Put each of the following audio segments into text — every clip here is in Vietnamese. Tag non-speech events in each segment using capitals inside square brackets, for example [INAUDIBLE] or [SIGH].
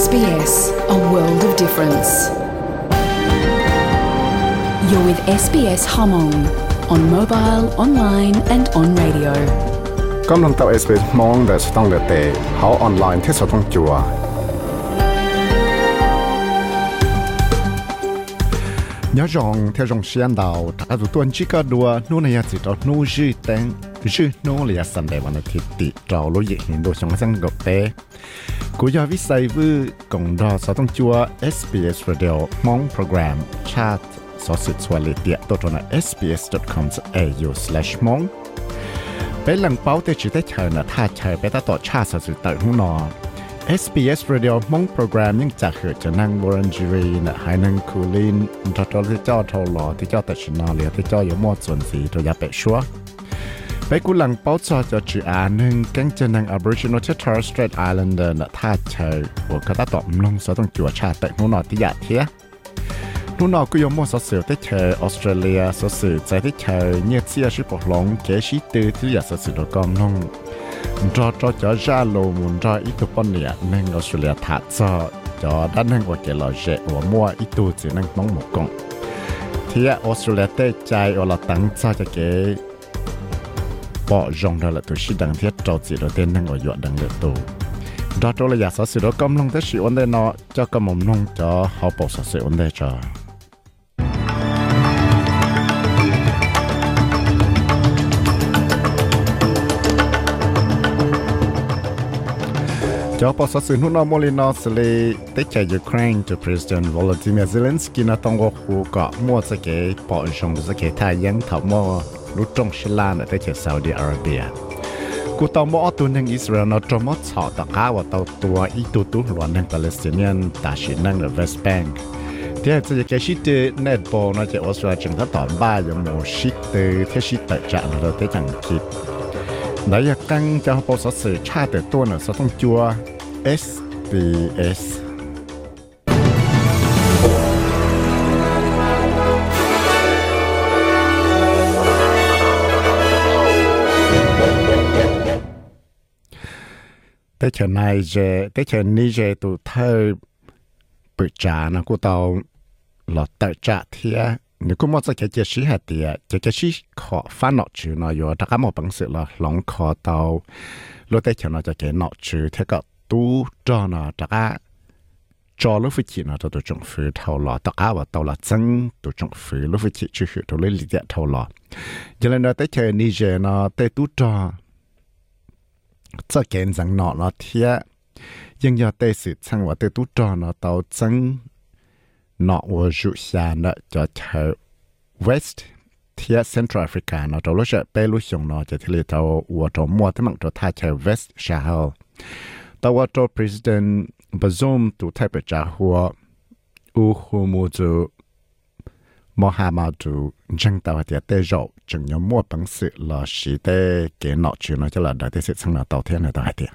SBS, a world of difference. You're with SBS Hmong on mobile, online, and on radio. กำลังตัว SBS มองแต่สต้องเลือเตะเขาออนไลน์ที่สต้องจัว ชื่อโนเลยสันเดวันอาทิตย์ติเราลุยเห็นโดยชงสังกบเตกูยาวิสัยวือกงดอสต้องจัว SBS Radio มองโปรแกรมชาติสอสุดสวลิเตียตัวตนะ sbs.com.au/mong เป็นหลังเป้าเตจิเตชัยนะท่าเชิญไปตต่อชาติสอสุดเตหุ่นอน SBS Radio มองโปรแกรมยังจากเหือจะนั่งบรันจิรีนะหายนั่งคูลินทอทอที่เจ้าทอหลอที่เจ้าแต่ชนาเลียที่เจ้าอยู่มอดส่วนสีตัวยาเปะชัว ไปกูหลังเป้าจอจะจืออาหนึ่งกังจะนั่ง Aboriginal Torres Strait Islander นะท่าเชยหัวกระตาตอบลงสต้องจัวชาแต่นู่นนอที่อยากเทียนู่นนอกูยมมอสสื่อที่เชยออสเตรเลียสสื่อใจที่เชยเนี่ยเสียชิปหลงเกชิตือที่อยากสื่อตัวกอมลง cho cho cho ra lô muốn cho ít tụ bọn nè nên Australia thả cho cho đã nên qua cái lò dễ và mua ít tụ chỉ nên mong một con thì Australia tê chạy ở là tăng cho cho cái bỏ rong ra là tôi sẽ đăng thiết cho chỉ đầu tiên nên ở dọn đăng được tù. Đó tôi là giả sử sự đó, công long tới sự ổn định nó cho cầm mồm nông cho họ bỏ sự ổn định cho. Cho bỏ sát sự nút nó mô lên nó xử chạy Ukraine cho President Volodymyr Zelensky nó tông gọc khu có mua sẽ cái bỏ rong sẽ cái thay dân thảo mô lúc trong Sri ở đây chạy Saudi Arabia. Cú tàu mỏ tu nâng Israel nó trong mốt sọ tàu cá và tàu tua ít tu tu loạn nâng Palestinian ta chỉ nâng ở West Bank. Thì là cái shit netball nó chạy Australia chẳng thắt tỏn ba giống một shit từ thế shit tại trạng rồi tới chẳng kịp. Đấy là căng cho bộ sở sự cha để tu ở sở thông chua SBS tới chờ này về tới chờ Niger tụ thơ bự trà nó của tàu là tự trả thiệt nếu cũng mất cái chế sĩ hạt thì cái chế sĩ khó phá nọ chữ nó có tất cả một bằng sự là lòng khó tàu lúc đấy cho nó cho cái nọ chữ thế cả tu cho nó. Tất cả cho lúc phải chỉ nó cho tụ chúng phi thầu lọ. Tất cả và tàu là chân tụ chúng phi lúc phải chỉ chữ hiểu tụ lấy lý giải thầu lọ. Cho nên nó tới chơi Niger nó, tới tu cho cho cái rằng nọ nó thiệt nhưng giờ tới sự sang và tới tu cho nó tàu chân nọ ở rủ xa nọ cho thờ West thia Central Africa nọ cho lúc sẽ bê lúc xong nọ cho thì lì tàu ở cho mua thế mạng cho thay thờ West Sahel tàu ở cho President Bazoum tụ thay bề trả hùa u hù mù chú Mohamadu dân tàu thì tê rộ chừng nhóm mua bằng sự là sĩ tê kế nọ chứ nó cho là đại tê sự sang là tàu thiên này tàu tiền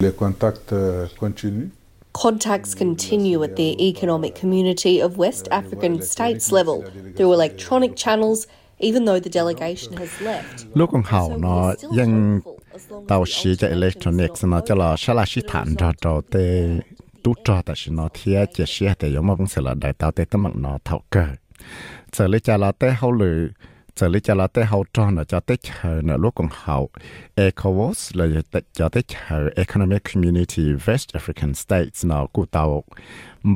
Les contacts continuent. Contacts continue at the economic community of West African states level through electronic channels, even though the delegation has left. lúc còn hậu nó dân tàu sĩ electronics Nations nó cho là sẽ là sĩ thản cho cho tê tu cho tại sĩ nó thia chỉ sĩ thì giống mà cũng sẽ là đại tàu tê จะเลยจะลาเต้เขาเลยจะเลยจะลาเต้เขาจอนจะเต้เชอนะลูกของเขาเอคอวอสเลยจะเต้เชอ Economic Community สต์แอฟริกันสเตตส์นะกูเตา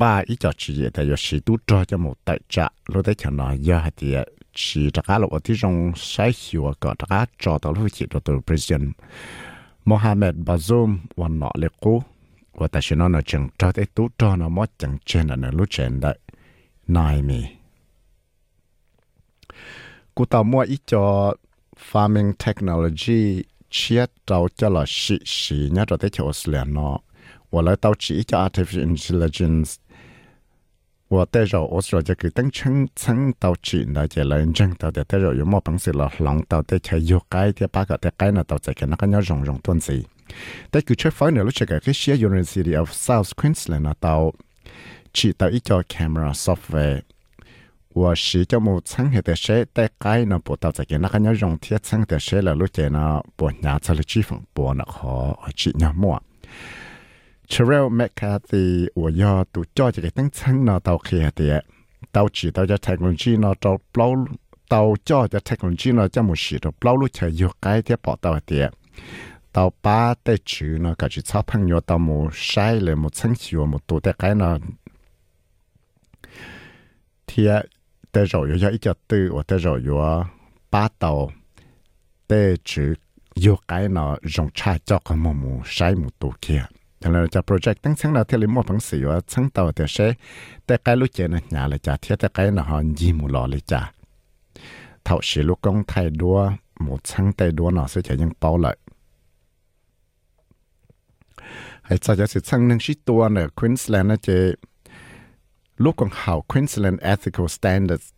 บ้าอีจอชีแต่ยชีตุจอจะหมดแต่จะลูกเต้เชอนอยาเดียชีตะกาลวที่จงใช้หิวก็ตะกาจอตะลูกจิตตัว President มฮัมเหม็ดบาซูมวันนอเลกูว่าแต่ฉันนั่นจึงจอดไอ้ต๊ดจอนมอจังเจนนั่นลูกเจนได้นมี กูต่อมั่วอีจอ farming technology เชียเราจะละสิสีเนี่ยเราได้เขียวเสียเนาะว่าแล้วเราจีจะ artificial intelligence ว่าแต่เราออสเราจะคือตั้งชั้นชั้นเราจีนะจะเลยจังเราแต่แต่เราอยู่มอบังสิเราหลังเราได้ใช้ยกไกลที่ปากกับแต่ไกลนะเราจะแค่นักเนี่ยรงรงต้นสิแต่คือเชื่อฟังเนี่ยรู้จักกับเชีย University of South Queensland นะเราจีเราอีจอ camera software 我是就冇称系的些，但改呢不到这个那个要用贴称的些了，如果呢不拿出来支付，不呢可只那么。 Terrell McCarthy 我要读教这个等层呢到去的，到知道这 technology 呢到包到教这 technology 呢这么是到包路才有改的报道的。到八的住呢，个是小朋友到冇晒了冇清楚冇多的改呢，贴 tê rồi yo ít cho tư và tê rồi yo ba tàu tê chữ yo cái nó dùng cha cho cái mồm mù sai một tu kia cho nên cho project tăng sáng là thiết lý một phẳng sĩ và sáng tàu thì sẽ tê cái lúc chơi nhà là cha thiết tê cái nó hòn gì mù lò là cha thảo sĩ lúc công thay đua một sáng tê đua nó sẽ chạy những bao lợi hay cho cho sự sáng nâng sĩ tua nữa Queensland nó chơi lúc công hảo Queensland Ethical Standards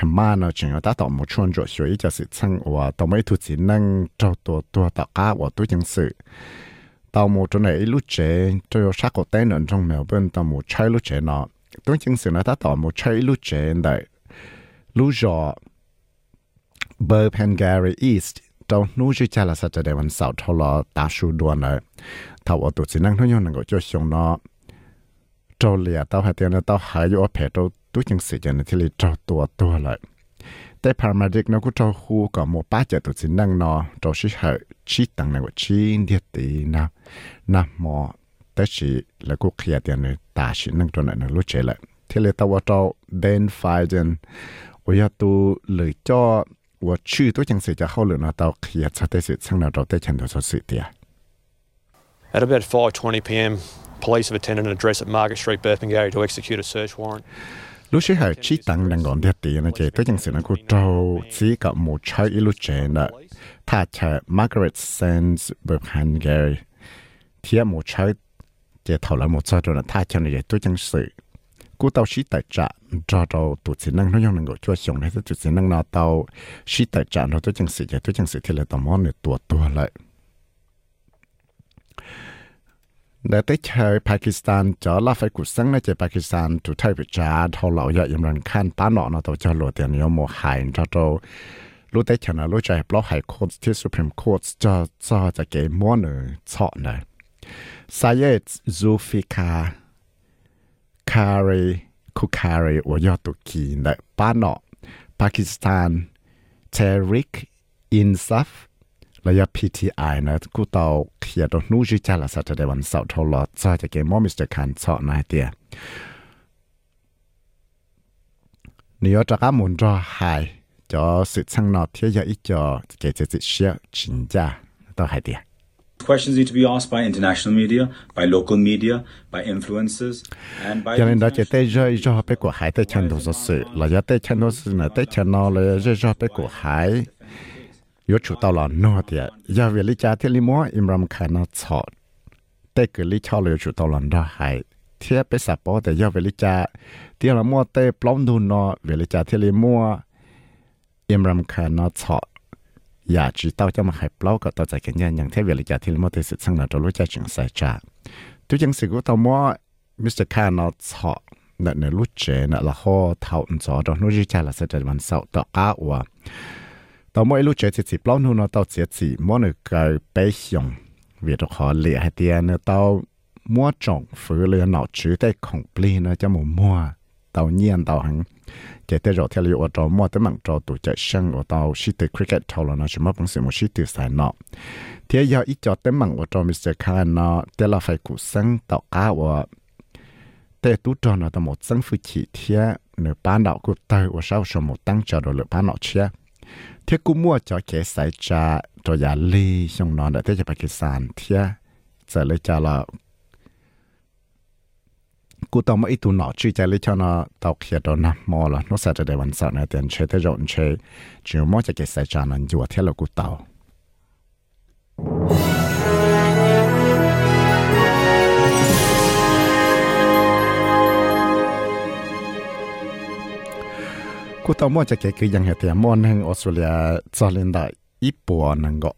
command nó chỉ đã tạo một chuyên rồi所以就是称我到每图只能做多多大家我都认识。tàu một chỗ này lúc trẻ cho yo sát cổ tên ở trong mèo bên tàu một chơi lúc trẻ nó tôi chứng sự là ta tàu một chơi lúc trẻ đấy lúc rõ Burpengary East tàu nu chỉ cha là sao đểวันเสาร์ทอลตาชูดวนเลยถ้าว่าตัวสินั่งทุกอย่างนั่งก็จะชงเนาะ ตรเลียเต่าหาเตียนเต่าหายอยู่อเพตตู้จังสิจันที่ลีตรตัวตัวเลยแต่พาราดิกนะกูตรหูกับโมป้าเจตุสินดังนอตรชิหาชีตังในว่าชีเดียตีนะนะหมอแต่ชีแล้วก็ขยายเตียนตาชินั่งตัวนั้นรู้เฉยเลยที่เลตาวตรเดนไฟจันวยตูหรือจ้อว่าชื่อตัวจังสิจะเข้าหรือนะเต้าขยายชัดได้สิช่างเราเราได้ฉันตัวสุดสิเตีย At about 5:20 p.m. police have attended an address at Margaret Street, Burpengary, to execute a search warrant. lúc xưa họ chỉ tăng đang còn đẹp tiền nó chỉ chẳng sự nó cũng trâu chỉ có một chơi ít lúc trẻ nữa ta chờ Margaret Sands Burpengary thì một chơi chỉ thầu là một chơi rồi ta chờ này tôi chẳng sự cú tàu sĩ tại trả cho tàu tụt sĩ năng nó dùng năng gọi cho xong này tụt sĩ năng nó tàu sĩ tại trả nó tôi chẳng sự chỉ tôi chẳng sự thì là tàu món này tua tua lại để tới chơi Pakistan cho là phải cuộc sống này chơi Pakistan tụ thay bị trả thâu lậu ya yếm lần khăn tá nọ nó tổ cho lộ tiền yếu mùa hải cho trâu. Lúc tới chẳng là lúc chạy block hải court thì Supreme Court cho cho cho cái mua nữa chọn này Sayed Zulfika Kari Kukari của do tụ kỳ này ba nọ. Pakistan, Tariq Insaf là do PTI này cụ tàu ตาวเขียนตรงนู้นจิจ่าละสัตว์ในวันเสาร์ทอลอจะจะเกมมอมิสเตอร์คันสอนนายเตียนี่จะก้ามุนรอหายจอสุดช่างนอเทียอีจอเกจะจิเชียจินจ้าต่อหายเตีย Questions need to be asked by international media, by local media, by influencers, and by. cho nên đó chỉ tới rơi cho bé của hải tới chân đồ sự là do tới chân đồ sự là tới chân nó là rơi cho bé của hải ยศชูตาหลอนนอเดียยาเวลิจาเทลิมัวอิมรัมคานาชอดเต่เกิดลิชอเลยชูตาหลอนดอหายเทียไปสับปอแต่ยาเวลิจาเตียลิมัวเตปล้อมดูนอเวลิจาเทลิมัวอิมรัมคานาชอดอยากจีเต้าจะมาหายเปล่าก็ต่อจากกนยันอย่างเทเวลิจาเทลิมัวเตสิสังนาตัวรู้จักจึงใส่จ้ากอย่างสิกุตามัวมิสเตอร์คานาชอดนั่นเนี่ยรู้เจนั่นละหอเท่าอันจอดอกนู้นจีจาละเสด็จวันเสาร์ต่อก้าว tao mỗi lúc chơi thì chỉ bao nhiêu nó, tao chỉ chỉ mỗi người cái bé xong vì đó họ lệ hay tiền nữa, tao mua trồng phứ lên nó chữ tay không pli nữa cho một mua tao nhiên, tao hẳn. Chỉ tới rồi theo liệu tao mua tới mạng tao tụ chạy sân ở tao chỉ từ cricket thâu là nó chỉ mất bằng sự một chỉ từ sai nọ. Thế giờ ít cho tới mạng của tao Mr. Khan nó, thế là phải cụ sang tao cá ở thế tú cho nó tao một sân phu chỉ thế nửa bán đạo của tao, và sau số một tăng cho rồi lựa bán đạo chia thế cũng mua cho cái sai cha cho nhà ly xong nó đã tới cho Pakistan thế giờ lấy cho là cú tao mà ít tu nọ truy chạy lấy cho nó tao kia đó nằm mò là nó sẽ đểวันเสาร์này tiền chơi tới rộn chơi chỉ mua cho cái sai cha nó vừa thế là cú tao cú tao mua cho cái cái ยั กูตอมอจะเกคือยังเหตุมอนแห่งออสเตรเลียจอลินได้อีปัวนังก็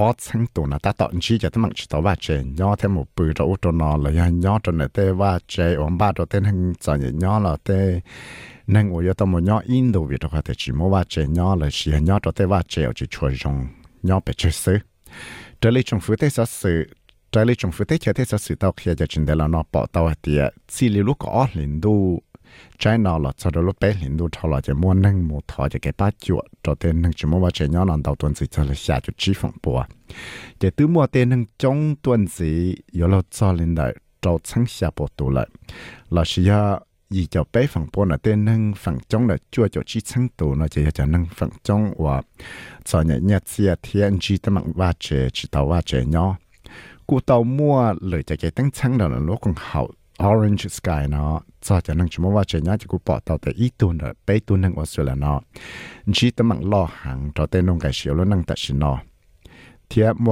ออสังตัวนะตาตอนชี้จะตั้งชิตว่าเจย่อเทมูปืเราอุตนอเลยย่อจนเตว่าเจอมบ้าตัวเต้นแห่งจอยย่อเราเตนังอุยตอมย่ออินโดวิตก็แต่ชิมว่าเจย่อเลยเชียย่อตัวเตว่าเจอจิชวยจงย่อไปเจซื้อเจลิจงฟื้นเตสัสือเจลิจงฟื้นเตเชเตสัสือตอกเฮียจะจินเดลานอปอตาวเตียซีลิลูกอ้อลินดู China là cho đó lúc bé hiện đồ cho là chỉ muốn nâng một thọ cho cái bát chuột. Cho tên nâng chỉ muốn vào chơi nhau lần đầu tuần gì cho là xả cho chi phẳng bùa. Để từ mua tên nâng trong tuần gì yếu là cho lên đại cho sáng xả bộ tủ lại. Là sự ya gì cho bé phẳng bùa là tên nâng phẳng trong là chưa cho à chi sáng tủ nó chỉ cho nâng phẳng trong và cho nhẹ nhẹ xia thiên chi tâm mạng va chơi chỉ tàu va chơi nhau cụ tàu mua lời cho cái tăng sáng là nó cũng hậu. วตัวเลยเรา需要อีจะไปฝั่งปนอ่ะเต้นนึงฝั่งจงเลยจั่วจะชี้ชั้งตัวเนาะจะจะนั่งฝั่งจงว่าสอนเนี่ยเนี่ยเสียเทียนจีตมังว่าเจจีตาว่าเจเนาะกูเตามั่วเลยจะแกตั้งชั้งเดี๋ยวโลกของเขา orange sky เนาะสอนจะนั่งชมว่าเจเนี่ยจะกูปอเตาแต่อีตัวเนาะไปตัวนึงออสเตรเลียเนาะจีตมังล่อหางจะเต้นนงไก่เสียวแล้วนั่งแต่ชินเนาะเทียม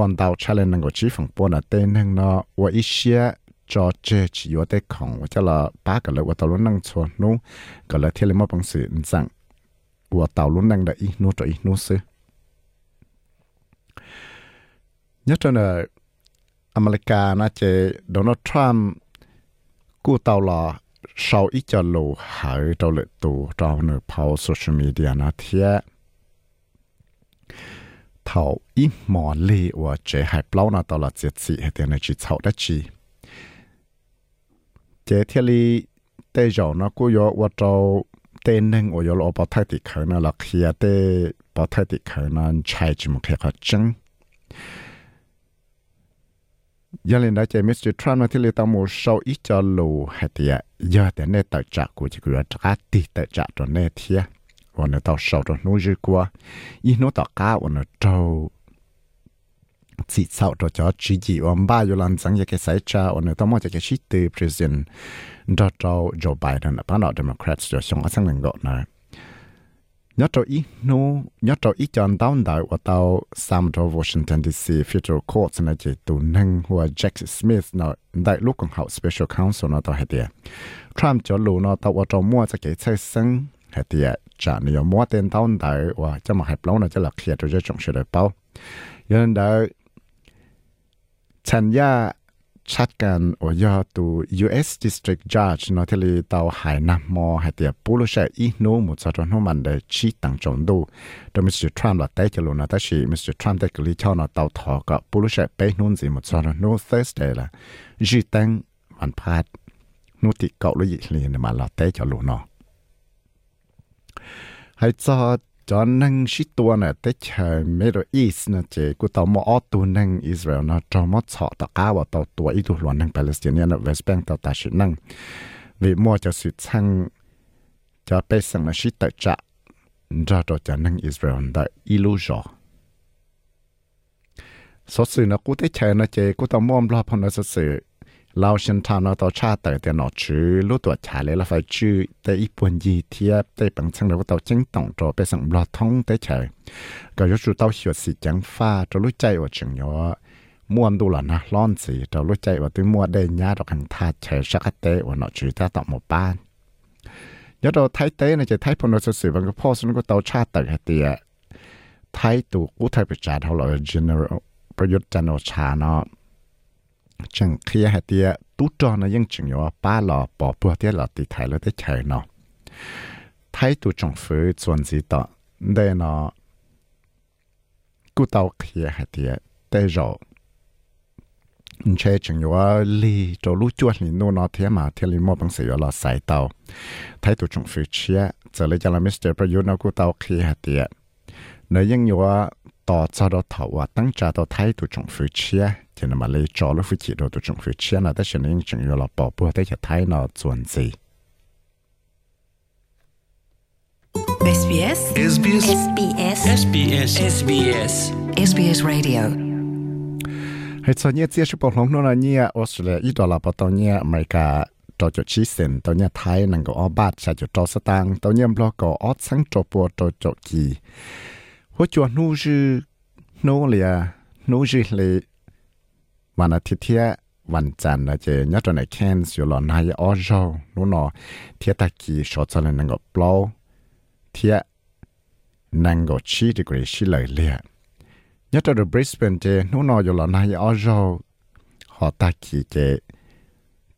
วนดาวชาเลนนั่งก็ชี้ฝั่งปนอ่ะเต้นนึงเนาะว่าอีเชีย cho chế chỉ có thể không và cho là ba cái là tàu luôn năng cho nó cái là thiên lý mà bằng sự rằng và tàu luôn năng đã ít nó cho ít nó sự nhất cho là America nó chế Donald Trump cú tàu là sau ít cho lù hải trong lệ tù trong nửa phao social media nó thiệt thầu ít mò lì và chế hải bao nó tàu là chết sĩ hay tiền này chỉ thầu đất chỉ chế thiên lý tê dầu nó cũng có và trâu tên nâng ở có bảo thay thì khởi nó là khi tê bảo thay thì khởi nó chạy chỉ một cái khó chân giờ lên đó chế Mr. Trump nó thiên tao một sau ít cho lù hay thì giờ để nè tự trả của chỉ cứ trả tỷ tự trả cho nè thiệt và nó tao sau cho nó qua ít nó tao cá và nó trâu chỉ sau đó cho chỉ chỉ ông ba yêu lần rằng cái sai cha ông nó mua cái chỉ từ president đó cho Joe Biden. Là bắt Democrats cho xong sang lần gọi này nhớ cho ít nô nhớ cho ít chọn tao đại và tao sam cho Washington DC Federal Court này chỉ tù nâng hoặc Jack Smith nó đại lúc còn học Special Counsel nó tao hết tiệt Trump cho lù nó tao và cho mua cho cái chơi sân hết tiệt trả nếu mua tên tao đại và cho mà hẹp lâu nó cho là kia cho cho chúng sẽ được bao nên đó thành ra ชัดกันโอยอตู U.S. District Judge นอทะเลเตาหายนำมอหายเตียปูลุเชอีโนมุจอดนมันเดชีตังจงดูโดยมิสเตอร์ทรัมป์ละแต่จะลุนะแต่ชีมิสเตอร์ทรัมป์ได้กลีเช่านะเตาทอกับปูลุเชไปนู่นสิมุจอดน Thursday ละจีตังวันพาดนุติเกาลุยิลีนมาละแต่จะลุนะให้จอด cho năng sĩ tua này tới chờ Middle East nè chị cụ tàu mò ở tu năng Israel nó cho mót sọ tàu cá và tàu tua ít tu luận năng Palestine nó West Bank tàu ta sĩ năng vì mua cho sự sang cho bé sang là sĩ tự trả ra cho cho năng Israel đã illusion. Số sự nó cụ tới chờ nó chị cụ tàu mò lo phong nó เราฉันทาเราต่อชาเต่เดียนอชื่อรู้ตัวชาเลยลราไฟชื่อแต่อีปวนยีเทียบแต่ปังชังเราต่อจิงต่องโตไปสังรอท้องแต่เฉยก็ยศูเต้าเขียวสีจังฟ้าจะรู้ใจว่าจึงยอม่วนดูหล่ะนะร้อนสีจะรู้ใจว่าตัวม่วนได้ยาดอกหันทาเฉยชักเตะว่านอชื่อถ้าต่อหมู่บ้านยศดเราไทยเต้ในใจไทยพนสืบังก็พ่อสนก็ต่อชาเติร์เตียไทยตัวกู้ไทยประจาเท่าไหร่ general ประยุทธ์จันโอชาเนาะ chẳng khi hạt tia tú cho nó vẫn chừng nhỏ, ba lò bỏ bùa tia lò thì thái là tới chạy nó. Thái tu trong phứ chuẩn gì đó để nó cú tàu khi hạt tia để rồi chơi chừng nhỏ li cho lũ chuột li nô nó thế mà thế li mua bằng sữa là sai tàu. Thái tu trong phứ chia, giờ lấy cho là Mr. Prayu nó cú tàu khi hạt tia. Nếu những nhỏ ต่อจะเราถาว่าตั้งใจเราไทยตัวจงฟื้นเชียจะนำมาเลยจอแล้วฟื้นจิตเราตัวจงฟื้นเชียนะแต่ฉันยังจึงอยู่เราปอบปัวได้จะไทยเราส่วนสิ SBS SBS SBS SBS SBS SBS Radio ให้ส่วนนี้เจ้าชิบลงโน่นเนี่ยออสเตรเลียอีดอลลาร์ปตอนเนี่ยอเมริกาจอจุดชี้เส้นตอนเนี่ยไทยนั่งก็อบาดชาจุดจอสตางตอนเนี่ยบล็อกก็ออดสังจปัวจอจกี หัวจวนนู้จือโนเลียนู้จือเลยวันอาทิตย์เที่ยวันจันทร์นะเจยัดตอนไหนแค้นสิวหลอนนายอ้อโจนู้นอเที่ยตะกี้ชดสลันนังก็ปลอเที่ยนังก็ชีดีกรีชีเลยเลียยัดตอนบริสเบนเจนู้นอยู่หลอนนายอ้อโจหอตะกี้เจ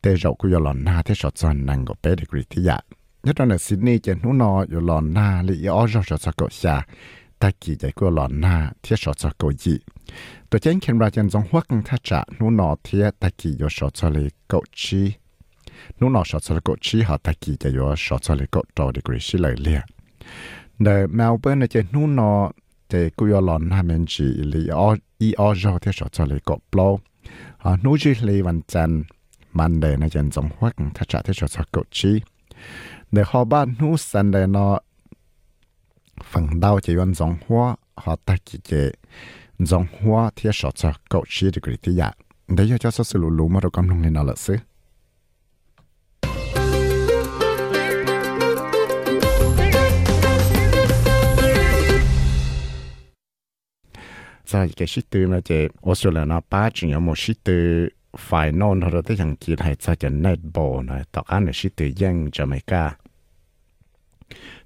เตจกุยหลอนนาเที่ยชดสลันนังก็เป๊ดีกรีที่ยะยัดตอนไหนซิดนีย์เจนู้นอยู่หลอนนาลีอ้อโจชดสกอชา ตก็ชา ta kỳ dạy cô lọ na thiết sọ cho cô gì ตัวเจนเคนราจันจงหัวกังทัจะนูนอเทียตะกี้ยชอชเลยกชีนูนอชอชเลยกชีหาตะกี้จะยชอชเลยกจอดีกรีชิเลยเลียเดเมลเบิร์นเจนูนอเจกุยอลอนฮามันจีลีออีออจอเทียชอชเลยกปลออ่านูจีเลยวันจันมันเดนจันจงหัวกังทัจะเทียชอชกชีเดฮอบ้านนูสันเดนอ phần đầu chỉ vẫn giống hoa họ ta chỉ chế giống hoa thì sợ cho cậu chỉ được cái gì đấy cho cho sự lù lù mà đâu cầm lông này nó là xứ. Giờ cái sự tư là chỉ, ở số là nó ba chỉ có một sự tư? Phải non thôi đó tới hàng kỳ này cho cái net ball này? Tao ăn là sĩ tư giang Jamaica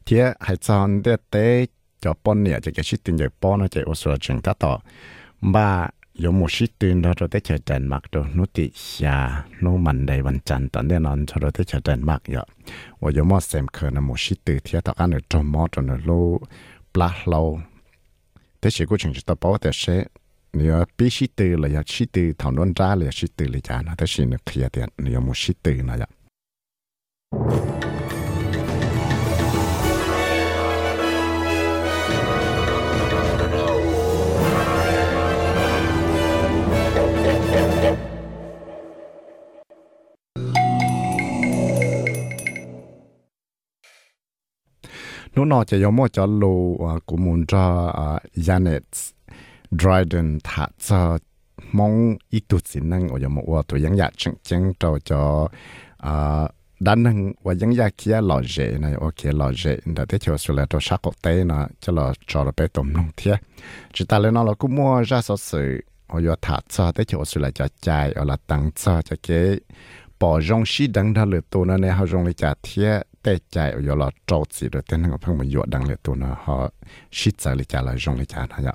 thế hải sản để tế cho bọn nè cho cái ship tiền cho bọn nó cho ô số chừng ta tỏ và 有冇事端到咗啲就陣麥度，努啲下努問題問陣，等啲人坐到啲就陣麥呀。我有冇 sem 可能冇事端，睇到啱你做乜做你路不路，啲事故情緒都包得些。你要必須對了，要去對討論渣了，去對了家呢，但是呢，可以的，你要冇事對那樣。nó nó chỉ có một cho lô của mình Janet Dryden thả cho mong ít tu xin năng ở một ở tuổi yang ya chăng chăng cho cho đan năng và yang kia lò dễ này ở kia lò đã thế cho sự là cho sắc cổ tê cho là cho là bé tôm nông thiệt chỉ ta nó là cũng mua ra số sự ở giờ cho thế cho sự là cho chạy ở là tăng cho cái bỏ rong xí đắng ra lửa tù nó nè họ rong lại trả thiê tê chạy ở là trâu chỉ rồi tên nó phân mình dọa đắng lửa tù nó họ xí chạy lại trả là rong lại trả nó nhá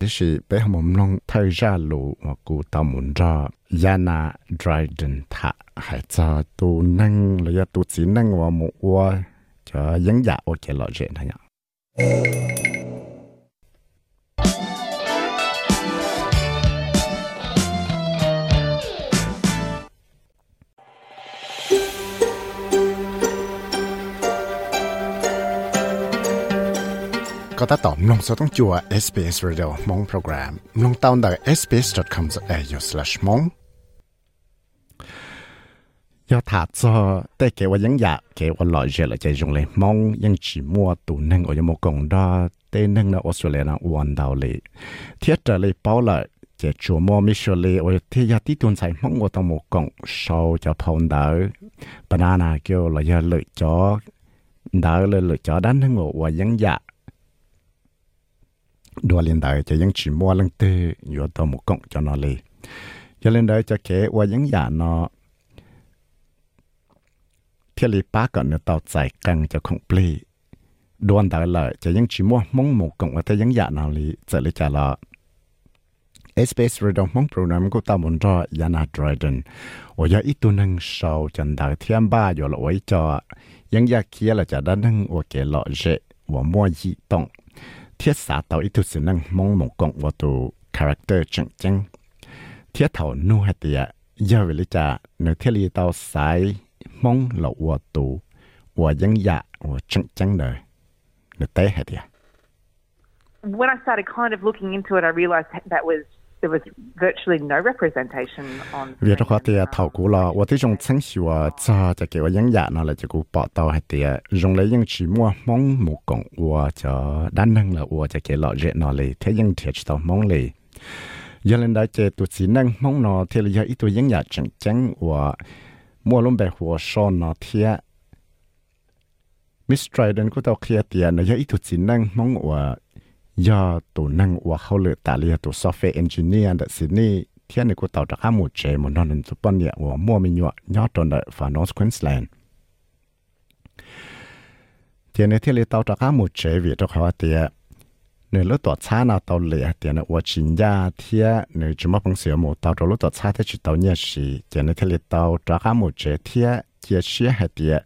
thế thì bé họ mồm long thay ra lũ cụ tao muốn ra yana dryden thả hải cho tù năng, là tù chỉ và một qua cho dẫn dạ ok lọ chuyện thôi nhá ก็ตัดต่อมลงสต้องจัว SBS Radio มงโปรแกรมลงตาวน์ดัก sbs.com.au/mong ยอดถาดซอแต่เกว่ายังอยากเกว่าหล่อเจละใจจงเลยมองยังจีมัวตูนึงอยมกงดอเต้นึงนะออสเตรเลียนะวันดาวเลยเทียจะเลยเป้าละเจจัวมัวมิชลีโอยเทียที่ตุนใส่มองว่าตมกงชาวจะพอนดาวปนานาเกี่ยวละยะเลยจอดาวเลยเลยจอด้านนึงว่ายังอยาก ดัวเรีนได้จะยังฉีมัวลังเตยอยู่ตัวมุกงจะนอเลยจะเรีนได้จะเข่ว่ายังอย่านอเที่ยลีป้าก่อนเนื้อต่อใจกังจะคงปลีดวนแต่ลยจะยังชิมัวมงหมกกงว่าแต่ยังอยากนาลีจะเลยจะละเอสเปซเระดมมงโปรแกรมก็ตามบนรอยานาดรอยเดนโอ้ยอีตัวนึงชาวจันดาเทียมบ้าอยู่ละไว้จอยังอยากเคียละจะด้านนึงโอเคลอเจว่ามัวยี่ตง thiết xã tàu ít thực sự năng mong một cộng vào tù character chẳng chẳng thiết thảo nu hạt tìa giờ về lý trà nếu thiết lý tàu sai mong lậu vào tù vào dân dạ vào chẳng chẳng đời nếu tế hạt tìa When I started kind of looking into it, I realized that was việc đó thì thầu cũ là, và tới trong sáng sủa uh, cho cho kiểu những dạng nó là cho cụ bỏ tàu hay thì uh, dùng lấy những chỉ mua mong một cổng và cho đa năng là và cho kiểu lọ rễ nó lì thế những thiệt tàu mong lì. Giờ lên đó chơi tụt xí năng mong nó thì là ít tụi những dạng chẳng chẳng và mua luôn bè hồ sơ nó thì Miss Trident của tàu kia tiền là ít tụt xí năng mong và hậu lệ tài liệu tổ software engineer đã xin thiên này của tàu đặc một chế một non chụp bao nhiêu và mua mình nhọ nhọ tròn đợi và North Queensland. Thiên này thiên liệt tàu đặc một chế vì cho họ tiệt nếu lúc tổ cha nào tàu lệ tiền này và chính gia thiên nếu chúng mà bằng sửa một tàu rồi lúc tổ cha thì chỉ tàu nhẹ sĩ thiên này thiên liệt tàu đặc một chế thiên chia sẻ hết tiệt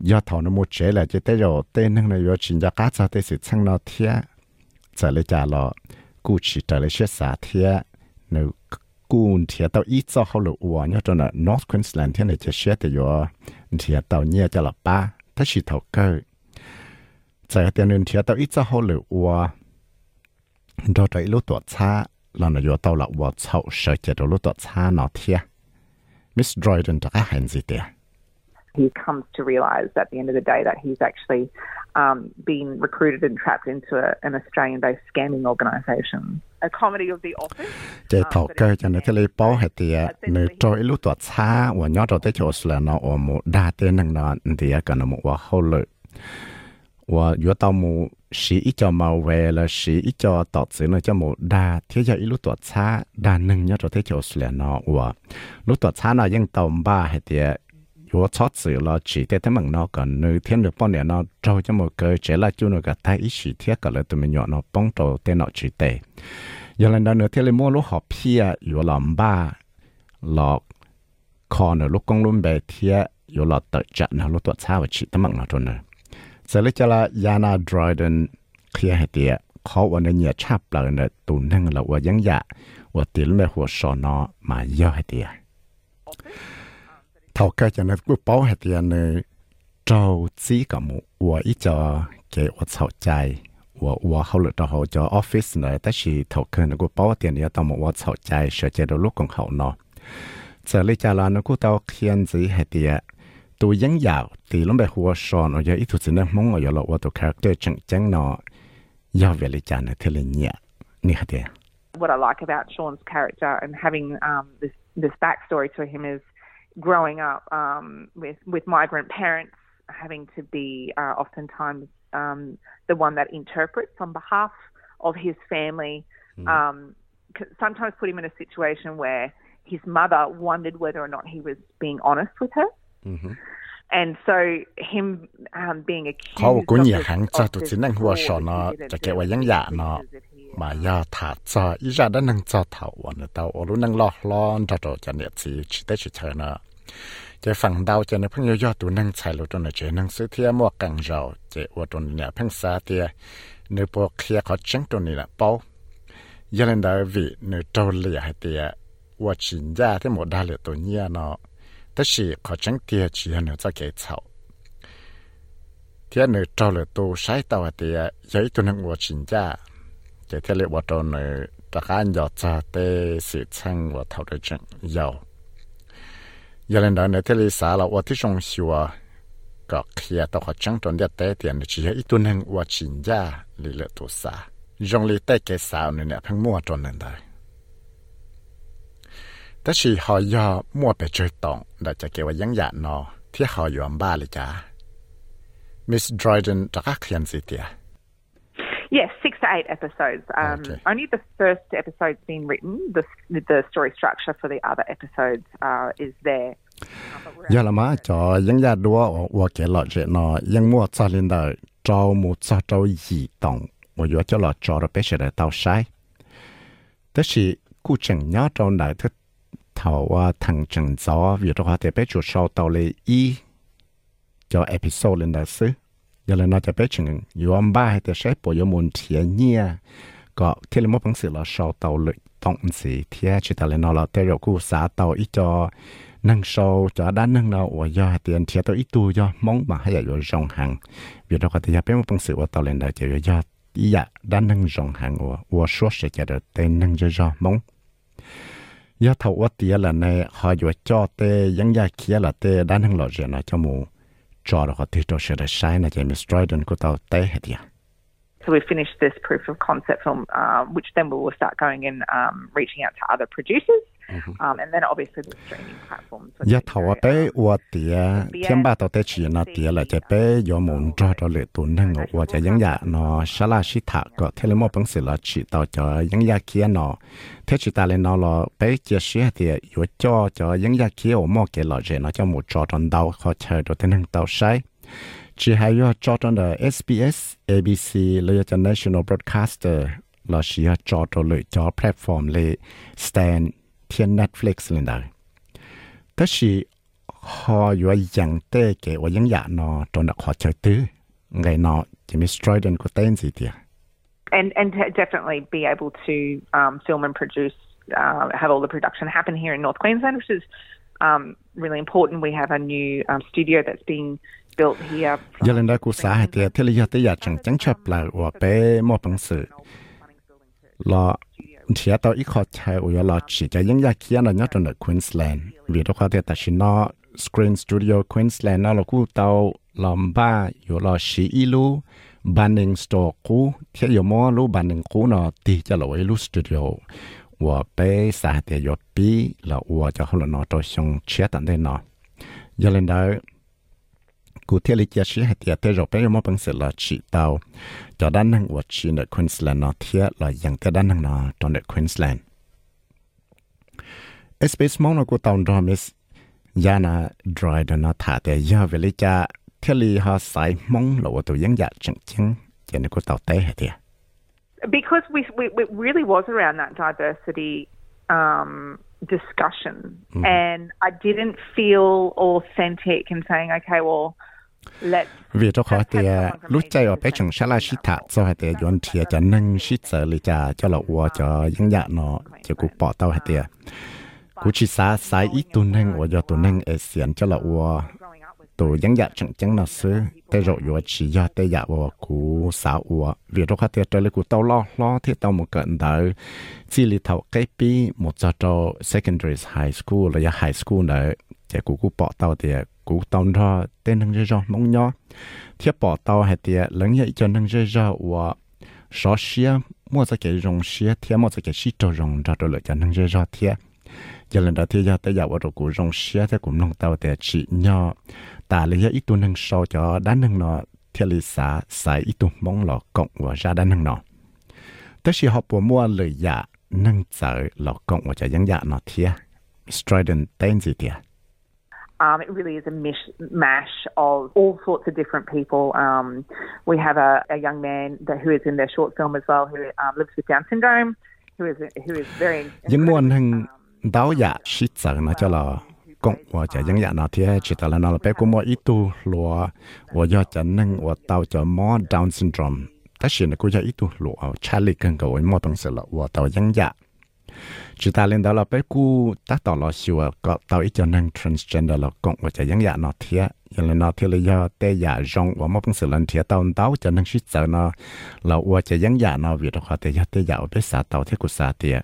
do thầu nó một chế là chỉ tới rồi, tên năng này do chính gia cá cho tới sự sang nó thiên trả lời lọ cụ chỉ trả lời xét xả thế nếu cụ ít cho họ lộ ủa nhớ cho là North Queensland thế này chỉ xét thì yo thì tao nhớ cho ba thế chỉ thầu cơ trả tiền nên thì ít cho họ lộ ủa đó đấy lúc tuổi xa nó yo tao là ủa sau sợ chỉ đó lúc tuổi xa nó thế Miss Dryden đã hành gì He comes to realize at the end of the day that he's actually um, been recruited and trapped into a, an Australian based scamming organisation. A comedy of the office. Chế thảo cơ cho nó chơi bó hay à, thì nữ trôi lúc tuột xa và nhớ rồi tới chỗ là nó ở một đa tên năng nó thì à, cả nó một hậu lợi và giữa tao một sĩ ít cho màu về là sĩ ít cho tọt sự nó cho một đa thế giới lúc tuột xa đa nâng nhớ rồi tới chỗ là nó và lúc tuột xa nó vẫn tầm ba hay thì à, yo chót sự lo chỉ để thế mình nó còn nữ thiên được bao nhiêu nó trâu cho một cái chế là chú nó cả thay ý chỉ thiết tụi mình nhỏ nó bông trâu tên nó chỉ tệ giờ lần đó nữa thiên lên mua lúc họ pia yo làm ba lọ kho nữa lúc công luôn bề thiết yo lọ tự chặt nó lúc tuột sao chỉ thế mình nó trôn nữa giờ là Yana Dryden kia hết tiệt khó วันนี้เนี่ยชับเลยเนี่ยตุนทั้งเราว่ายังอยากว่าติลแม่หัวสอนอมาเยอะให้เดีย thầu cái cho nên cứ bảo hết tiền này trâu chỉ cả một và cho cái và thầu chạy và và hậu lực hậu cho office này. Tất chỉ thầu cái nó cứ bảo tiền này tao một và thầu chạy sợ chạy đầu lúc còn hậu nó giờ lấy cha là nó cứ tao khiên gì hết tiền tôi vẫn thì lúc bây hoa sòn ở giờ ít chút mong ở giờ là tôi character chẳng chẳng nó giao về lấy cha này thế là nhẹ. Nhẹ What I like about Sean's character and having um, this this backstory to him is growing up um, with with migrant parents having to be uh, oftentimes um, the one that interprets on behalf of his family. Mm. Um, sometimes put him in a situation where his mother wondered whether or not he was being honest with her. Mm-hmm. And so him um, being accused นาะ pictures that he, มายาถาจออีจาได้นังจอเถาวันเตาโอรุนังลอล้อนจะโตจะเนี่ยสีชิได้ชิเชเนาะจะฝั่งดาวจะเนี่ยเพิ่งย่อตัวนังใช้รถตัวเนี่ยเจนังซื้อเทียมวกกังเราเจว่าตัวเนี่ยเพิ่งซาเตียเนื้อปวกเคลียขอจังตัวนี้แหละเป้ายันดาวิเนื้อโตเลียให้เตียว่าชินยาที่หมดได้เลยตัวเนี่ยเนาะแต่是ขอจังเตียชีเนื้อจะเกเฉา thế nữa cho là tôi sai tao thì giấy tôi năng hoạt chính ra để thế lệ hoạt động nữa tất cả anh dọt ra để sự chăng và thảo được chẳng giàu giờ lên đó nữa thế lệ xã là hoạtที่trong siêu có kia tao họ chẳng tròn đẹp tế tiền chỉ là ít tôi năng hoạt chính ra lì lệ tôi xã dùng lì tế ยันเลนดานในทะเลสาเราว่าที่ชงชัวก็เคลียต่อหัวจังตอนเดียแต่เตียนชี้อีตัวหนึ่งว่าชินยาลิเลตุวสายงลิเต่เกสาวนเนี่ยเพิ่งมั่วจนนั่นได้แต่ชีหอยอมั่วไปจอยตองได้จะเกว่ายังยาดนอที่หอยอมบ้าเลยจ้ามิสดรอยเดนจะกักเขียนสิเตีย Yes, to eight episodes. Um, okay. Only the first episode's been written. The, the story structure for the other episodes uh, is there. giờ là má cho những nhà đua và cái lại chuyện nó những mua cho lên đời trâu mua cho trâu gì tổng và vừa cho là cho là bé sẽ để tao sai thế thì cụ chẳng nhớ trâu này thức thầu thằng chẳng gió vì đó có thể bé chủ sau tao lấy y cho episode lên đời xứ ะน่าจะไปถึงอยู่อันบ้าให้แต่ใช้ปอยมุนเทียเนี่ยก็เที่ยวมั่วพังสือเราชอเตาเลยต้องสีเทียชิตาเลนอเราแต่เรากูสาเตาอีจอ năng sâu cho đá năng nào ở do tiền thiệt tôi ít tu do mong mà hay là do rong hàng vì đó có thể biết một bằng sự của tàu lên đại chỉ do ý dạ đá năng rong hàng ở ở số sẽ cho được tên năng cho do mong do thầu ở tiền là này họ do cho tê những gia kia là tê đá năng lọ rồi nó cho mù cho đó có thể cho sẽ được Miss Dryden ya So we finished this proof of concept film, uh, which then we will start going and um, reaching out to other producers, um, they thầu out. ở tía thiên ba tàu tế chỉ nó tía là chỉ bé do muốn cho cho lệ tụi năng ở ở chỉ những nhà nó xả la xí thả có thế là một bằng sự là chỉ tàu cho những nhà kia nó thế chỉ ta lên nó là bé chia sẻ thì ở cho cho những nhà kia ở một cái là gì nó cho một cho trong đầu khó chờ được thế năng tàu sai. Chỉ hay ở cho trong the SBS ABC lấy cho National Broadcaster là chỉ cho cho lệ cho platform lệ stand 天 Netflix lên đây. Thế thì họ vừa dặn tê kể và dân dạ trong đặc họ chơi tứ. Ngày nọ chỉ mới Strident của tên gì thì à? And, and definitely be able to um, film and produce, uh, have all the production happen here in North Queensland, which is um, really important. We have a new um, studio that's being built here. Giờ lên đây của xã hay thì thế là giờ tới giờ chẳng chẳng chấp là và bé mua bằng sự. Là เทียตอีกขอใช้อุยลอจีจะยังอยากเขียนอะไรนี่ยตอนเด็ควีนส์แลนด์วีดีโอคอเทตัชินอสกรีนสตูดิโอควีนส์แลนด์นั่นเราคู่เตาลอมบ้าอยู่ลอชีอีลูบันหนึ่งสโตกูเที่ยวมอลูบันหนึ่งกูเนาะตีจะลอยลูสตูดิโอว่าไปสาเตียยปีแล้วว่าจะเขาเนาะตัวชงเชียตันได้เนาะยังเล่นได้ cụ thể lý chia sẻ hay tiệt thế rồi bây mỗi bằng sự là chỉ tàu cho đan năng của chỉ ở Queensland nó thiệt là dành cái đan năng nó trong ở Queensland SBS mong nó của tàu đó miss ya na dry đó nó thả để giờ về lý cha thế lý họ sai mong là tụi dân dạ chẳng chẳng cho nên của tàu hay tiệt because we, we it really was around that diversity um, discussion, Mm-hmm. and I didn't feel authentic in saying, okay, well. Vì cho khó thì lúc chạy ở bé chẳng sẽ là sĩ thả cho hay thì dọn thiệt cho nâng sĩ sợ lý cha cho là ua cho dân dạ nó cho cụ bỏ tao hay thì cụ chỉ xa xa ít tu nâng ua cho tu nâng ở xiên cho là ua tu dân dạ chẳng chẳng nó sư tê rồi ua chỉ do tê dạ ua cụ xa ua vì cho khó thì trở lại cụ tao lo lo thì tao một cận đợi chỉ lý thầu cái bi một cho cho secondary high school là high school nữa chỉ cụ cụ bỏ tao thì cụ tao ra tên năng dây ra mong nhó. Thiết bỏ tàu hay tiệt lớn vậy cho năng dây ra và số xia mua ra cái rồng xia thiết mua ra cái xí trâu rồng ra rồi lại cho năng dây ra thiết giờ lần đầu tiên giờ tới giờ vào rồi cụ rồng xia thì cũng nông tàu để chỉ nhỏ ta lấy ít tu năng sau cho đá năng nó thiết lý xã xài ít tu mong lọ cộng và ra đá năng nó tới khi họ bỏ mua lời dạ năng sợ lọ cộng và cho dân dạ nó thiết Strident tên gì tiệt Um, it really is a mish mash of all sorts of different people. Um, we have a, a young man that, who is in their short film as well, who um, lives with Down syndrome, who is who is very. [LAUGHS] những incredibly, hình đáo dạ shit sợ nó cho là cộng và cho những dạ nó thì chỉ là nó là bé của mỗi ít tu lúa và do cho nên và tao cho mò Down syndrome tất nhiên là cũng cho ít tu lúa Charlie cần cầu mò bằng sự là và tao những dạ chỉ ta lên đó là bé cu tác tỏ là siêu có tao ít cho nên transgender là cộng và cho những dạ nó thì giờ là nó thì là do tê dạ rong và mò bằng sự lần thì tao tao cho nên shit sợ nó là và cho những dạ nó vì đó họ tê dạ tê dạ bé xã tao thế của xã thì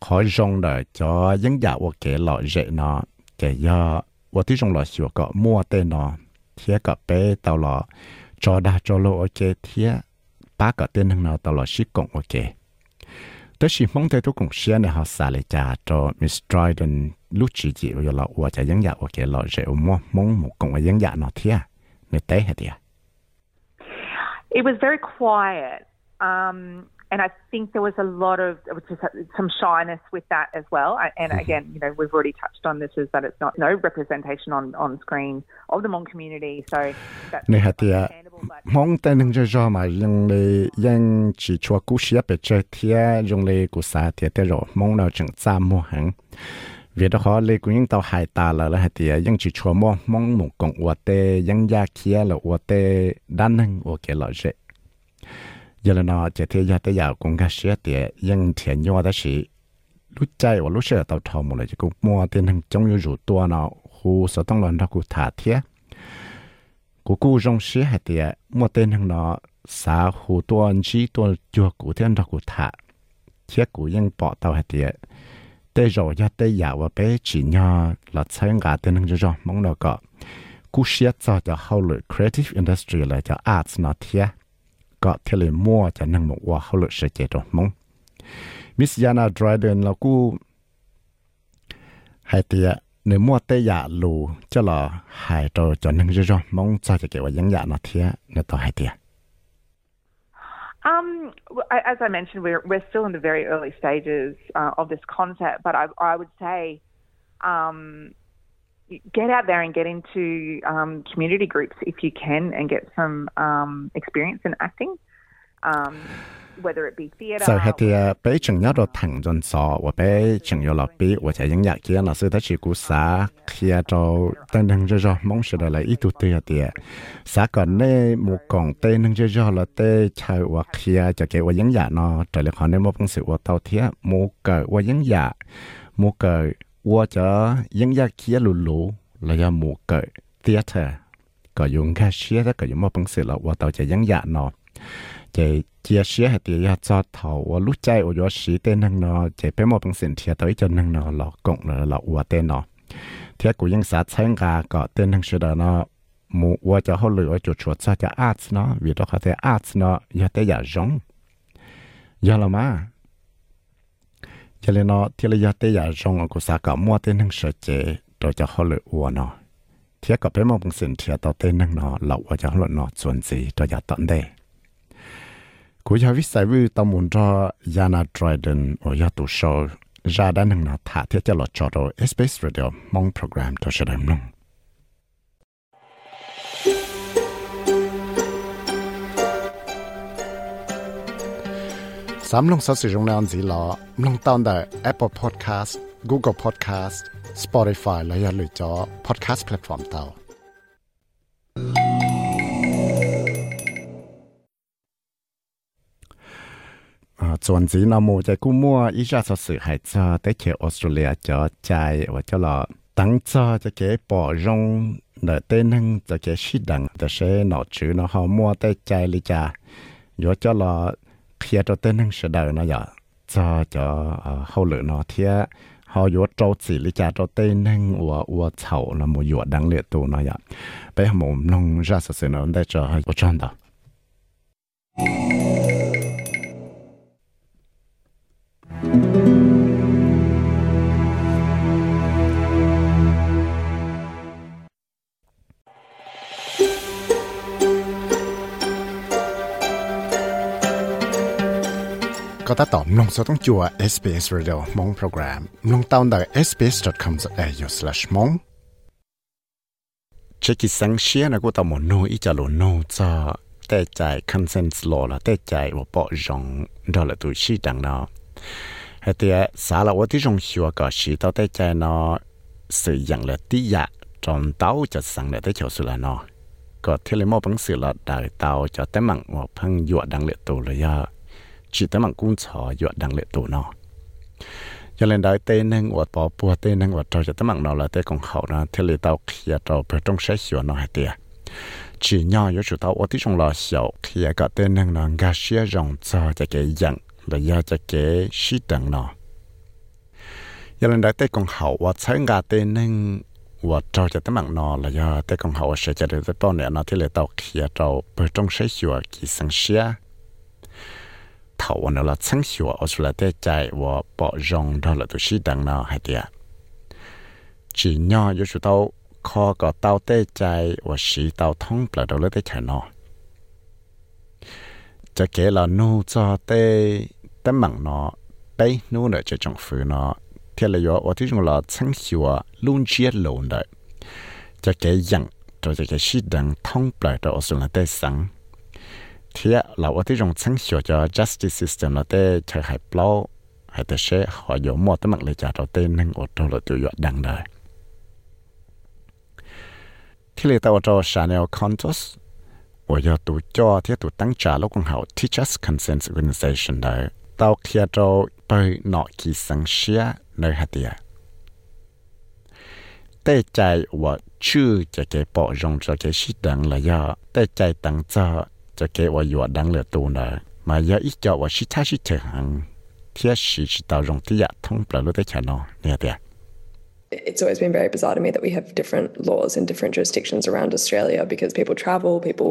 khó rong đời cho những giả của kẻ lọ dễ nó kẻ do và tí trong lọ xíu có mua tên nó thiết có bé tàu lọ cho đa cho lô ok thiết ba có tên hằng nào tàu lọ xí cộng ok tới khi mong thấy tôi cũng xe này họ xả lại trả cho Miss Dryden lúc chỉ chỉ ở lọ và cho những giả của kẻ lọ dễ mua mong một cộng với những giả nó thiết người tế hết tiệt It was very quiet. Um, and I think there was a lot of it was just some shyness with that as well. I- And again, you know, we've already touched on this is that it's not no representation on, on screen of the Hmong community. So that's mong tên nâng cho cho mà dùng lê dùng chỉ cho cú xía bề chơi thia dùng lê cú sa thia tế rồi mong nào chẳng xa mua hàng vì đó họ lê cú những tàu hải tà là là hạt tiệt dùng chỉ cho mua. Mong một cộng của tê dùng gia kia là của tê, đan nâng của kia lợi dễ giờ là nó chỉ thia gia tế giàu cũng cái xía tiệt dùng thiện nhau đó chỉ lúc chạy và lúc sẽ tàu thầu một là chỉ cũng mua tên hằng trong như rủ tua nào khu sở tông lần đó cũng thả thia cú cú rong xe hạt tiệt một tên hằng nó xã hồ tua chỉ chí chùa cụ thiên đó cụ thả. Thiết cụ yên bỏ tàu hạt tiệt tê rồi ya tê ya và bé chỉ nhau là chơi ngã tên hằng rồi mong nó có. Cú xiết cho cho hậu lực creative industry là cho arts nó thiết có thể là mua cho năng một hoa hậu lực sẽ chế rồi, mong. Miss Yana Dryden là cú hạt tiệt Um, as I mentioned, we're we're still in the very early stages uh, of this concept, but I, I would say, um, get out there and get into um, community groups if you can, and get some um, experience in acting. Um, sau khi thì bé chừng nhớ rồi thẳng dần sọ và bé chừng nhớ là bé và trẻ những nhà dạ kia là sư thấy chỉ cú xá kia cho tên năng cho cho mong sự là ít tuổi tiền thì xá còn nè một còn tê năng cho cho là tê chơi và kia cho cái và những nhà nó trở lại họ nên một phong sự và tàu thiết một cờ và những nhà một cờ và cho những nhà dạ kia lù lù là do một cờ theater có dùng cashier đó có dùng một phong sự là và tàu chạy những nhà nó chạy chia sẻ hạt dạ, thì cho thầu ờ, và lúc chạy ở chỗ tên năng nó chạy bé một bằng sinh thì tới cho năng nó lọ cộng lọ và tên nó thì cũng ยัง sát sáng cả tên năng sự đó nó mu cho họ lựa chỗ chỗ cho cho arts nó, vì đó có thể arts nó giờ tới giờ giờ là mà cho nên nó thì là giờ tới giờ giống của xã cả mua tên năng sự chạy rồi cho họ lựa nó. Thì có bé một bằng sinh thì tới tên năng nó lọ và cho họ lựa nó chuẩn gì cho giờ tận đây. กูอยากวิสัยวิวตามุนรอยานาดรอยเดนโอยาตุโชราดันหนึ่งนาถาเทียจะหลอดจอดเอสเปซเรดิโอมองโปรแกรมตัวเฉลิมลงสามลงสัตว์สิรงแนวสีล้อลงตอนแต่ Apple Podcast Google Podcast Spotify และยาหรือจอ Podcast แพลตฟอร์มเตา à chuẩn gì nó mua chạy cú mua ý ra số sự hay cho tới khi Australia cho chạy và cho là tăng cho cho cái bỏ rong để tên năng cho cái sĩ đằng để sẽ nó chữ nó họ mua tới chạy lý cha rồi cho là khi cho tên năng sẽ đời nó giờ cho cho hậu lửa nó thế họ yếu trâu chỉ lý cha cho tên năng và và chậu là một yếu đằng liệt tụ nó giờ bây giờ mình nông ra số sự nó để cho hay có chân đó có SBS Radio mong program. Sbs.com.au/mong chỉ ít cho cho là và bỏ hay thì xã là tôi dùng hiệu quả chỉ tao thấy chạy nó sử dụng là tí dạ trong tàu cho sáng để tới chỗ sự là nó có thiết lấy một bằng sự là đời tàu cho tới mạng một phân dụa đang lệ tù là giờ chỉ tới mạng cũng chó dụa đang lệ tù nó cho nên đời tên nên của bỏ bùa tên nên của cho tới mạng nó là tới còn hậu nó thiết lấy tàu kia trâu bởi trong sẽ hiểu nó hay tiệt chỉ nhau yếu chủ tàu ở tí trong lò hiểu kia cả tên nên nó gà xia rộng cho cái dạng là do cho cái sĩ đằng nó cho nên đại tê còn hậu và thấy gà tê nên và cho cho tấm mạng nó là do tê còn hậu sẽ cho được tới bao nhiêu nó thế là tao khi tao phải trong sẽ sửa cái sang xia thầu nó là sáng sủa ở chỗ là để chạy và bỏ rong đó là tôi sĩ đằng nào hay tiệt chỉ nhỏ yếu chủ tao kho có tao tế chạy và sĩ tao thông là đầu là tế chạy nó cho kể là nu cho để để mặn nó bây nu nữa cho trong phủ nó thế là yếu ởที่chúng là sáng sủa luôn chia lộn đấy cho kể rằng cho cái sĩ đằng thông là đâu ở chỗ là để sáng thì là ởที่ trong sáng sủa cho justice system là để chơi hay blow hay để sẽ họ có một cái mặt lệ trả đầu tiên nên ở đâu là tự đằng đời thì là tao cho Chanel Contos 我要读教ที่读ตั้งจ่าลูกของเขา Teachers Consent Organization ได้ต ตาเขียนไปนอกีสังเชียในฮัตเตียแต่ใจว่าชื่อจะเก็บปอรงจะเก็บชิดังเลยอะแต่ใจตั้งจะจะเก็บว่าอยู่ดังเหลือตัวเลยมายาอีกจอว่าชิท่าชิเถหังเทียชิชิตารงที่อยากท่องปลาลูกได้แค่นอเนี่ยเดีย It's always been very bizarre to me that we have different laws in different jurisdictions around Australia because people travel, people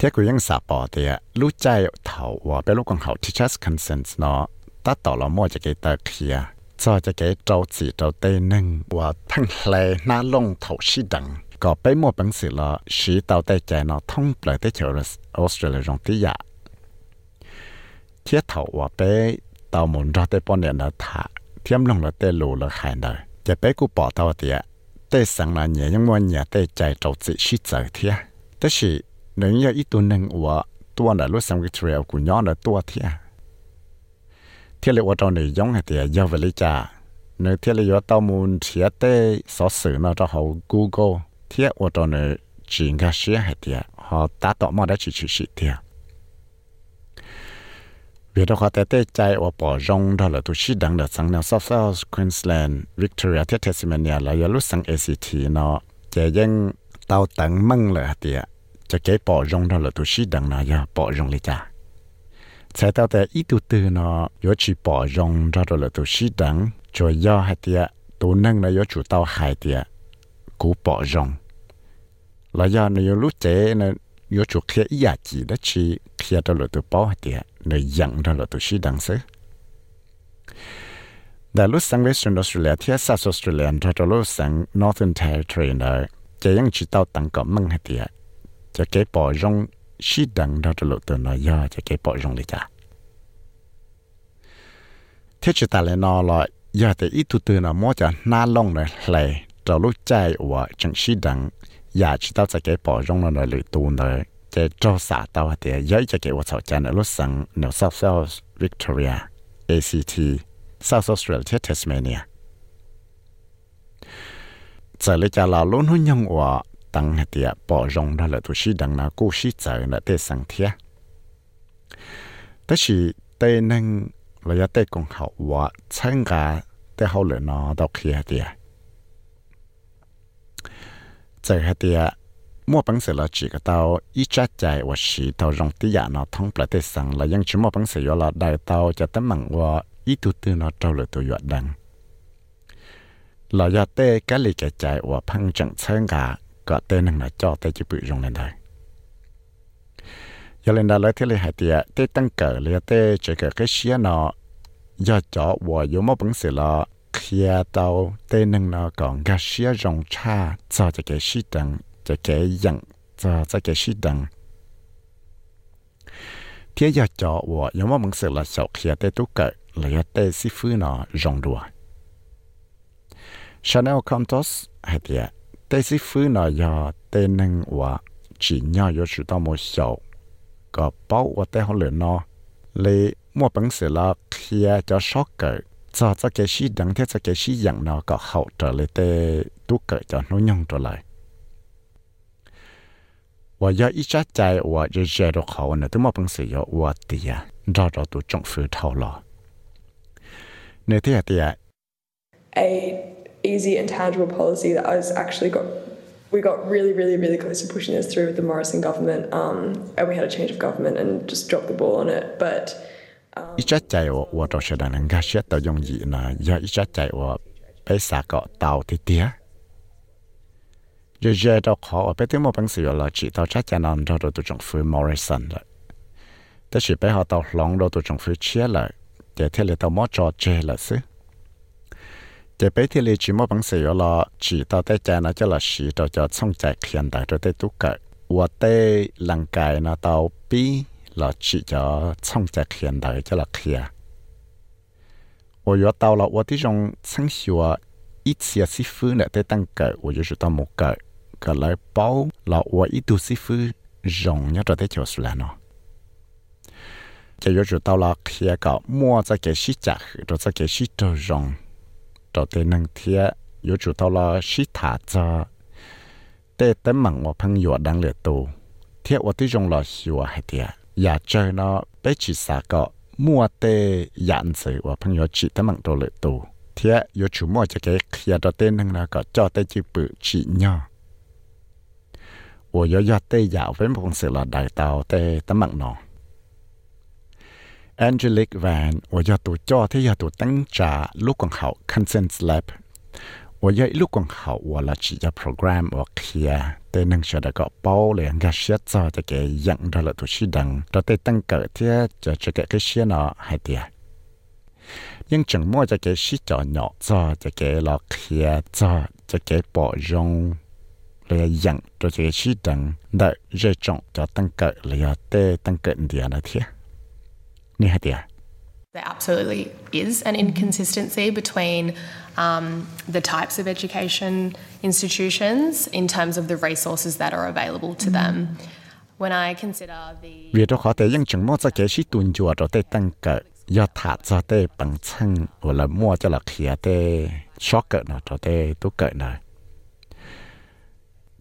กูอยากได้อยากใจหังตะกูว่าให้เตียวันเลยจะไปเที่ยวเลยมั่วได้ใจนะชิดใจแต่โอสเลนเตสังเวลาขอเตียเต้นึงนะเรายังยีจะอุจนอเต้นึงนะยังมูจเหลือขอเชิญมูกองกงเชิงมูเกลอเจต่อก้า เนี่ยอีตัวหนึ่งว่าตัวน่นรู้สังเกตรียกูย้อนนตัวเทียเทียเลยว่าตอนนี้ย้อนให้เตียยาวไปเลยจ้าเนื้อเทียเลยว่าตอมูลเทียเต้สอสื่อนาะจะเขา google เทียว่าตอนนี้จีนก็เสียให้เตียเขาตัดต่อมาได้ชิชิชิเทียเวียเขาแต่เต้ใจว่าปอรงเราตุชิดังเดสังแนวซอฟท์ควีนสแลนด์วิกตอเรียเทสเมเนียแล้วยาลุสังเอซีทีเนาะจะยังเตาตังมั่งเลยเตีย cho cái bỏ rong đó là tu sĩ đăng nó do bỏ rong lý trả sai tao tại ít tu tư nó có chỉ bỏ rong ra rồi là tu sĩ đắng cho do hai tia tu năng nó có chủ tao hai tia cú bỏ rong. Là do nó có lúc chế nó có chủ kia ý giả chỉ đó chỉ kia đó là tu bỏ hai tia nó dẫn đó là tu sĩ đắng sứ Australia sang Northern Territory จะเก็บปอจงชีดังเราจะหลุดตัวนอยอจะเก็บปอจงเลยจ้ะเทศตาเลนอลอยยาแต่อีตุตัวนอมอจะน่าลงเลยเลยเราลุกใจว่าจังชีดังอยากจะต้องจะเก็บปอจงนอยหรือตูนเลยจะจ้าสาตาวเตียย้อยจะเก็บวัชจันลุสังเนวซาวเซาส์วิกตอเรีย ACT South Australia เทสเมเนียจะเลยจะลาลุ้นหุ่นยังว่า tăng hạt tiệt bỏ rong đó là tu sĩ đằng nào cố sĩ chờ là tê sang thia đó là tê nâng là ya tê công học và参加tê hậu lửa nó đọc khi hạt tiệt giờ hạt tiệt mua bằng sự là chỉ cái tao ít chắc chạy và sĩ tao rong tí giả nó thông lại tê sang là ยัง chỉ mua bằng sự là đại tao cho tấm bằng và ít tu tư nó trâu lửa tu yuat đằng là ya tê cái lì cái chạy và phăng chẳng 参加 có tên năng là cho tay chỉ bị dùng lên đây giờ lên đây lấy thế này hay tiệt tê tăng cỡ lấy tê chơi cỡ cái xía nó giờ cho và yếu mà bằng sự là kia tàu tê năng nó còn cái xía rong cha, cho cho cái xí đằng, cho cái dẫn cho cho cái xí đằng. Thế giờ cho và yếu mà bằng sự là sau kia tê tú cỡ lấy tê xí phứ nó rong đùa. Chanel Contos hay tiệt tế sĩ phứ nó giờ tế nâng và chỉ nhau yo chủ tao một sầu có bao và tế họ lửa nó lệ mua bằng sự là kia cho sót cỡ cho cho cái sĩ đẳng thế cho cái sĩ dạng nó có hậu trở lại tế tu cỡ cho nó nhung trở lại. Và giờ ít chắc chạy và giờ giờ được hậu nữa tôi mua bằng sự yo và tiền ra ra tu trọng phứ thâu lo nếu thế thì a easy and tangible policy that has actually got we got really, really, really close to pushing this through with the Morrison government, um, and we had a change of government and just dropped the ball on it. But um, giờ giờ đó khó bây giờ một bằng sự là chỉ tao chắc chắn là đó tụi chúng phu Morrison rồi, tức là bây giờ tao lòng đó tụi chúng phu chia lại, để thế là tao mất trò chơi là xứ. จะไปที่เลยชิมบังเสียละจีต่อแต่ใจนะจะละสีต่อจะช่องใจเขียนได้ตัวแต่ตุกเกิดว่าแต่ร่างกายนะต่อปีละจีจะช่องใจเขียนได้จะละเคลีย我要到了我这种程序啊，一次是夫呢，在等个，我就是到木个，个来包了我一度是夫容一着在就是了喏。就要知道了，开个摸在给西家去，都在给西都容。 trò tê năng thía yếu chủ tao là sĩ thả cho. Tê tấm mặn ngọt phăng yếu đang lệ tù. Thía ổ tí rong là xìu hay thía giả chơi nó, bé chỉ xả cọ, mua tê dạn sự ổ phăng yếu chỉ tấm mặn đồ lệ tù. Thía yếu chủ mua cho cái khía trò tê năng là có cho tê chữ bự chỉ nhỏ. Ổ yếu yếu tê dạo với một sự là đại tàu tê tấm mặn nọ. Angelic Van 我要读教ที่要读ตั้งจ่าลูกของเขา Consent Lab 我要ลูกของเขา我了只要 program 我 clear แต่นึงจะได้ก็เป้าเลยก็เสียจอจะแกยังได้ละตัวชีดังเราได้ตั้งเกิดที่จะจะแกก็เสียเนาะให้เดีย nhưng chẳng mua cho cái sĩ cho nhỏ cho cho cái lọ kia cho cho cái bỏ rong là dặn cho cái sĩ đằng đợi rơi trọng cho tăng cỡ là tê tăng cỡ địa nó thế nè hả địa There absolutely is an inconsistency between um, the types of education institutions in terms of the resources that are available to them. When I consider the vì đó khó thể nhưng chẳng mua cho cái sĩ tuần chùa cho tê tăng cỡ do thả cho tê bằng chân hoặc là mua cho là khía tê short cỡ nó cho tê tú cỡ nó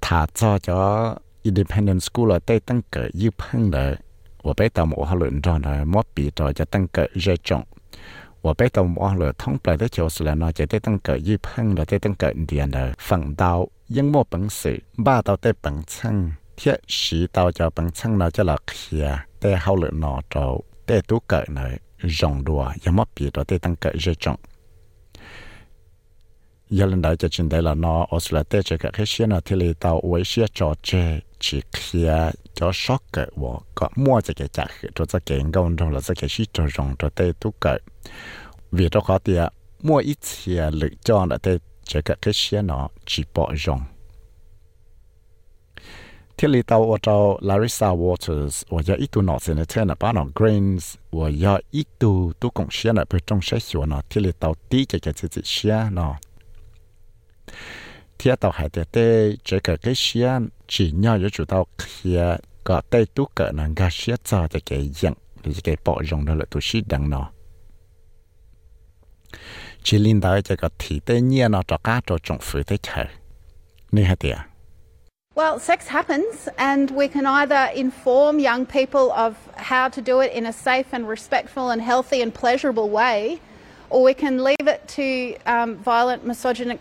thả cho cho independent school là tê tăng cỡ như phân nữa 我被到我好论着呢，莫比着就等个热种。我被到我了通来的就是了呢，就得等个一碰了，得等个点了，放到因莫本事，把到得本称，贴时到就本称呢就落去啊，得好了拿着，得都个呢用多，也莫比着得等个热种。giờ lần đầu cho chính đây là nó ở là tết cho các cái xe nào thì lấy tàu với xe trò chơi chỉ kia cho sót cỡ vợ có mua cho cái chả khử cho cho cái công trong là cho cái shi cho rong cho tê tu cỡ vì cho khó tiền mua ít tiền lựa chọn là tê chỉ cái cái xe nó chỉ bỏ rong Thế lý tàu ở tàu Larissa Waters và giờ ít tu nọ sẽ nên là bán nó greens, và giờ ít tu tu cũng xe là bên trong xe xuống nó thế lý tàu tí cho cái chữ chữ xe nó thiết tàu hải tê tê chế cả cái xia chỉ nhau cho chủ tàu kia à, có tê tú cỡ nàng gà xia cho cho cái dạng thì cái bỏ rộng đó là tu sĩ đằng nó chỉ linh đạo cho cái thì tê nhia nó cho cá cho trồng phứ tê chờ nè hả tiệt Well, sex happens, and we can either inform young people of how to do it in a safe and respectful and healthy and pleasurable way, or we can leave it to um, violent, misogynic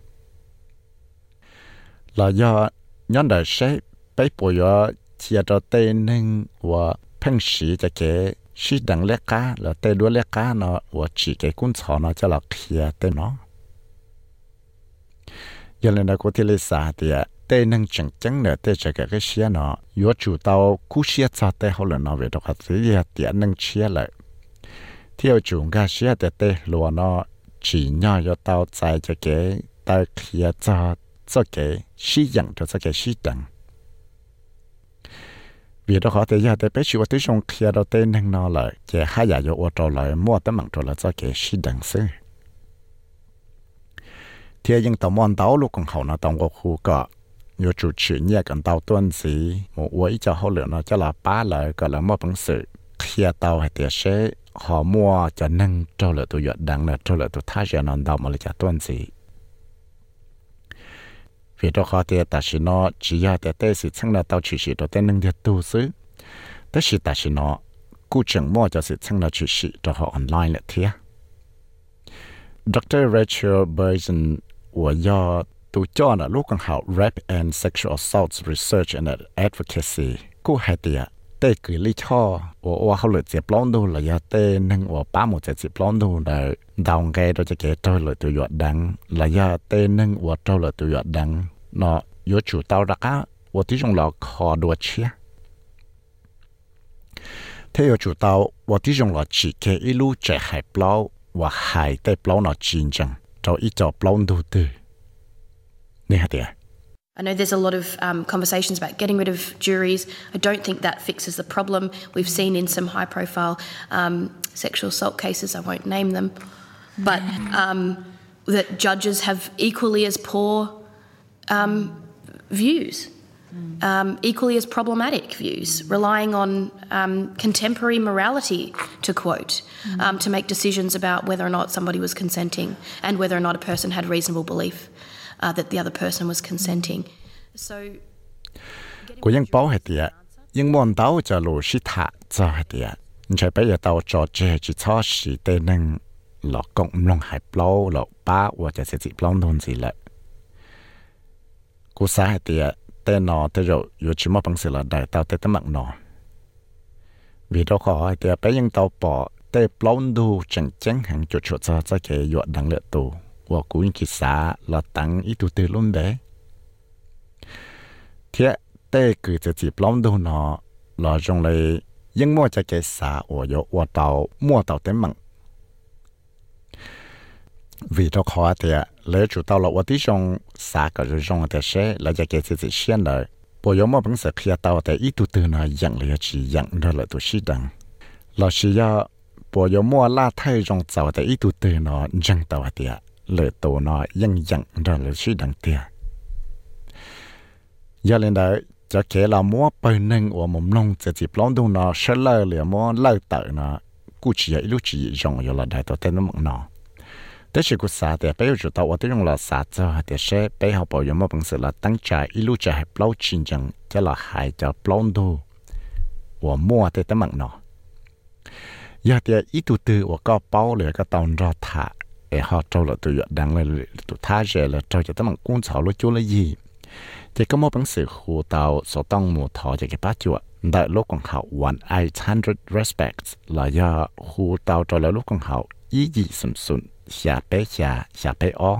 là do nhóm đại sẽ bấy bồi ở chia cho tên nên và phân sĩ cho kẻ sĩ đẳng lẽ cá, là tên đuôi lẽ cá nó và chỉ cái cuốn sổ nó cho là kia tên nó. Giờ lên đó có thể lấy xa thì à, tên năng chẳng chẳng nữa tên cho cái cái xe nó yếu chủ tàu cú xe cho tên hậu là nó về đọc hạt gì thì năng xe lại theo chúng ta xe thì tên lúa nó, chỉ nhỏ cho tàu chạy cho cái tay kia cho cho cái dân cho cái sĩ đẳng vì đó họ thấy giờ để bé chịu tới trong kia đó tên năng nó lại chỉ hai giờ yo ô lại mua tấm bằng cho là cho cái sĩ đẳng sư. Thì những tàu mòn tàu lúc còn hậu nó tàu có khu có yo chủ chỉ nhẹ cần tàu tuân gì một quấy cho hậu lượng nó cho là ba lại gọi là mua bằng sự. Kia tàu hay tiệt sẽ họ mua cho nâng cho là tụi đẳng là cho là tụi thái cho nó tàu mà là cho tuân gì vì đó khó thì ta chỉ nó chỉ ya để tê sự chẳng là tao chỉ chỉ đó tê nâng địa tu sư tê chỉ ta chỉ nó cú chẳng mua cho sự chẳng là chỉ chỉ đó họ online là thế Dr. Rachel Burson của do tu cho là lúc còn học rape and sexual assault research and advocacy cú hai tiệt เต้คือลิช่อว่าว่าเขาเลยเจ็บล้อนดูเลยเต้นั่งว่าป้าหมดจะเจ็บล้อนดูเลยดาวไงเราจะเกตเราเลยตัวหยดดังเลยเต้นั่งว่าเราเลยตัวหยดดังเนาะยchủ tao ra cáว่าที่จงเราขอดูเชียถ้าchủ tao ว่าที่จงเราchỉ cái ít lúc chạy hải plau ว่า海带 plau เนาะจริงจังเราอีจอ plau ดูตื้อนี่ฮะเดีย I know there's a lot of um, conversations about getting rid of juries. I don't think that fixes the problem. We've seen in some high profile um, sexual assault cases, I won't name them, but um, that judges have equally as poor um, views, um, equally as problematic views, relying on um, contemporary morality, to quote, to make decisions about whether or not somebody was consenting and whether or not a person had reasonable belief uh, that the other person was consenting. So กูยังป้อเหตียยังมอนเต้าจะรู้ชิทะจะเหตียนใช้ไปอย่าเต้าจอเจจิชอสีเตนึงหลอกกงลงหายปล้อหลอกป้าว่าจะเสียจิปล้องทนสิละกูสาเหตียเตนอเตรอยู่ชิมอปังสิละได้เต้าเตตะมักนอวีดอขอเหตียไปยังเต้าปอเตปล้องดูจังจังหังจุดชุดจะจะเกยหยดดังเลือดตู 我古因其啥落等一度得拢呗。贴带个就接浪到那，那种嘞，因我在给啥我有我到摸到的梦。vì đó khó thì à, lẽ chủ tao là ở tí trong xa cả rồi trong thì sẽ là cái cái gì xem là bây giờ mà bằng sự khi tao thì ít tu nó dạng là chỉ dạng đó là tu sĩ đằng là sĩ ya bây giờ mà la thay trong tao thì ít tu nó dạng tao thì à, lỡ tổ nó ยัง dặn ra lỡ suy đằng tia. Giờ lên đấy cho kể là mua bơi nâng của mồm nông chỉ chỉ lóng đông nó sẽ lỡ lỡ mua lỡ tợ nó cụ chỉ ấy lúc dùng rồi là đại tổ tên nó nó thế chỉ cụ xã thì bây giờ tao ở đây dùng là xã cho thì sẽ bây học bảo yếm bằng sự là tăng trả ít lúc trả hẹp lâu chín chẳng là hại cho lóng đông của mua thì tên mộng nó giờ thì ít từ từ của có bao lửa cái tàu ra thả เอฮอเจ้าเราตัวดังเลยตัวท่าเจเราเจ้าจะต้องมังกุ้งเสาลูกจูเลยยี่จะก็มอบังสือหูเตาสต้องมูทอจะเก็บป้าจวดได้ลูกของเขา one eight hundred respects ลายาหูเตาจอยแล้วลูกของเขายี่ยี่สุนสุนเสียเป๊ะเสียเสียเป๊ะอ๋อ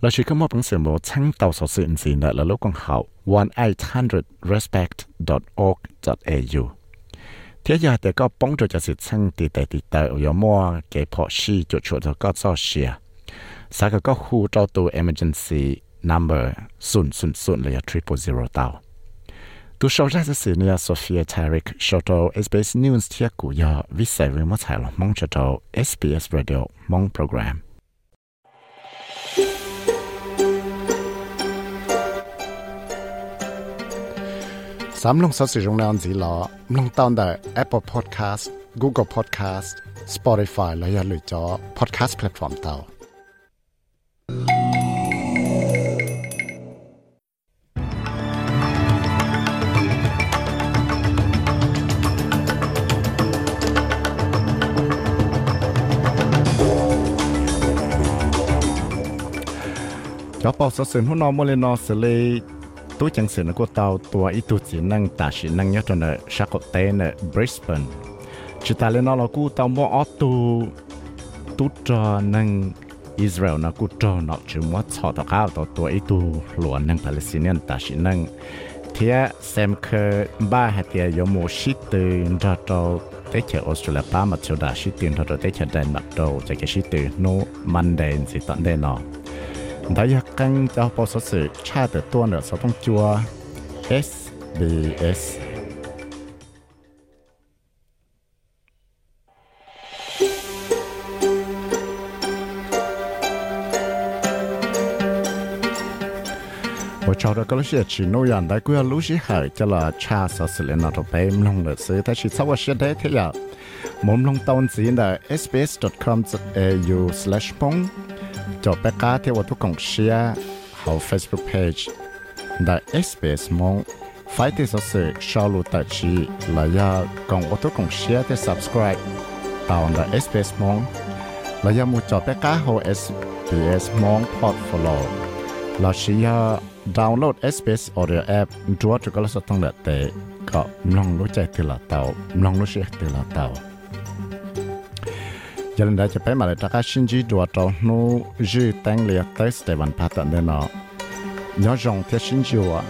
เราชื่อก็มอบังสือมูช่างเตาสอสื่ออินสีได้แล้วลูกของเขา one eight hundred respect dot org dot au เทียยาแต่ก็ป้องจจะสิช่างตีแต่ตีแต่อยมัวเกพอชีจุดชุดก็ซอเชียสักก็ฮูเจ้าตัว emergency number ศูนย์ศูนย์ศูนย์เลย triple zero เตาตัวชาวราชสีเนี่ยโซเฟียทาริกชอต SBS News เที่กูยาวิสัยวิมัติหลงมองชอต SBS Radio มองโปรแกรม สามลงสัสิรงแรงสีหลอลงตอนได้ Apple Podcast Google Podcast Spotify และอย่าลืมจอ Podcast Platform เตาจอปอสสินหุ่นนอมเลนอสเลย ตัวจังสินก็เตาตัวอีตัวจีนังตาชินังยอดเนชักเตนบริสเบนชิตาเลนอเรากูเตามออตูตุจอนังอิสราเอลนะกูจอนอกจุมวัดชอตข้าวตัวตัวอีตัวหลวนนังปาเลสไตน์ตาชินังเทียเซมเคบ้าฮัตเตียยโมชิตืนจอโตเตเชออสเตรเลียป้ามาเชดาชิตืนจอโตเตเชเดนมาโตจะเกชิตืนโนมันเดนสิตันเดนอ đã giác căng cho bộ số sự cha từ tuôn ở số thông chua SBS và cho đó có lúc sẽ chỉ nuôi ăn đại quý lúc sẽ hỏi cho là cha sở sự lên nào bé mông được sự thế chỉ sau và sẽ thế thế ya mông long tông gì là sbs.com.au/pong จบไปก้าเทวัตถุของเชียเขา Facebook page ได้ SBS มองไฟที่สสื่อชาวลูตัดชีและยากองวัตถุของเชียที่ subscribe ตาวได้ SBS มองและยามูจอบไปก้าเขา SBS มอง portfolio และเชียดาวน์โหลด SBS audio app จัวจุกลสตังเดเตก็ลองรู้ใจทีละเตาลองรู้เสียทีละเตา giờ lần đó จะเลยตา Jalan mà cepai malah tak shinji đồ tau nu ju tang tới Stephen Patton patent deno. nhớ jong te shinji wa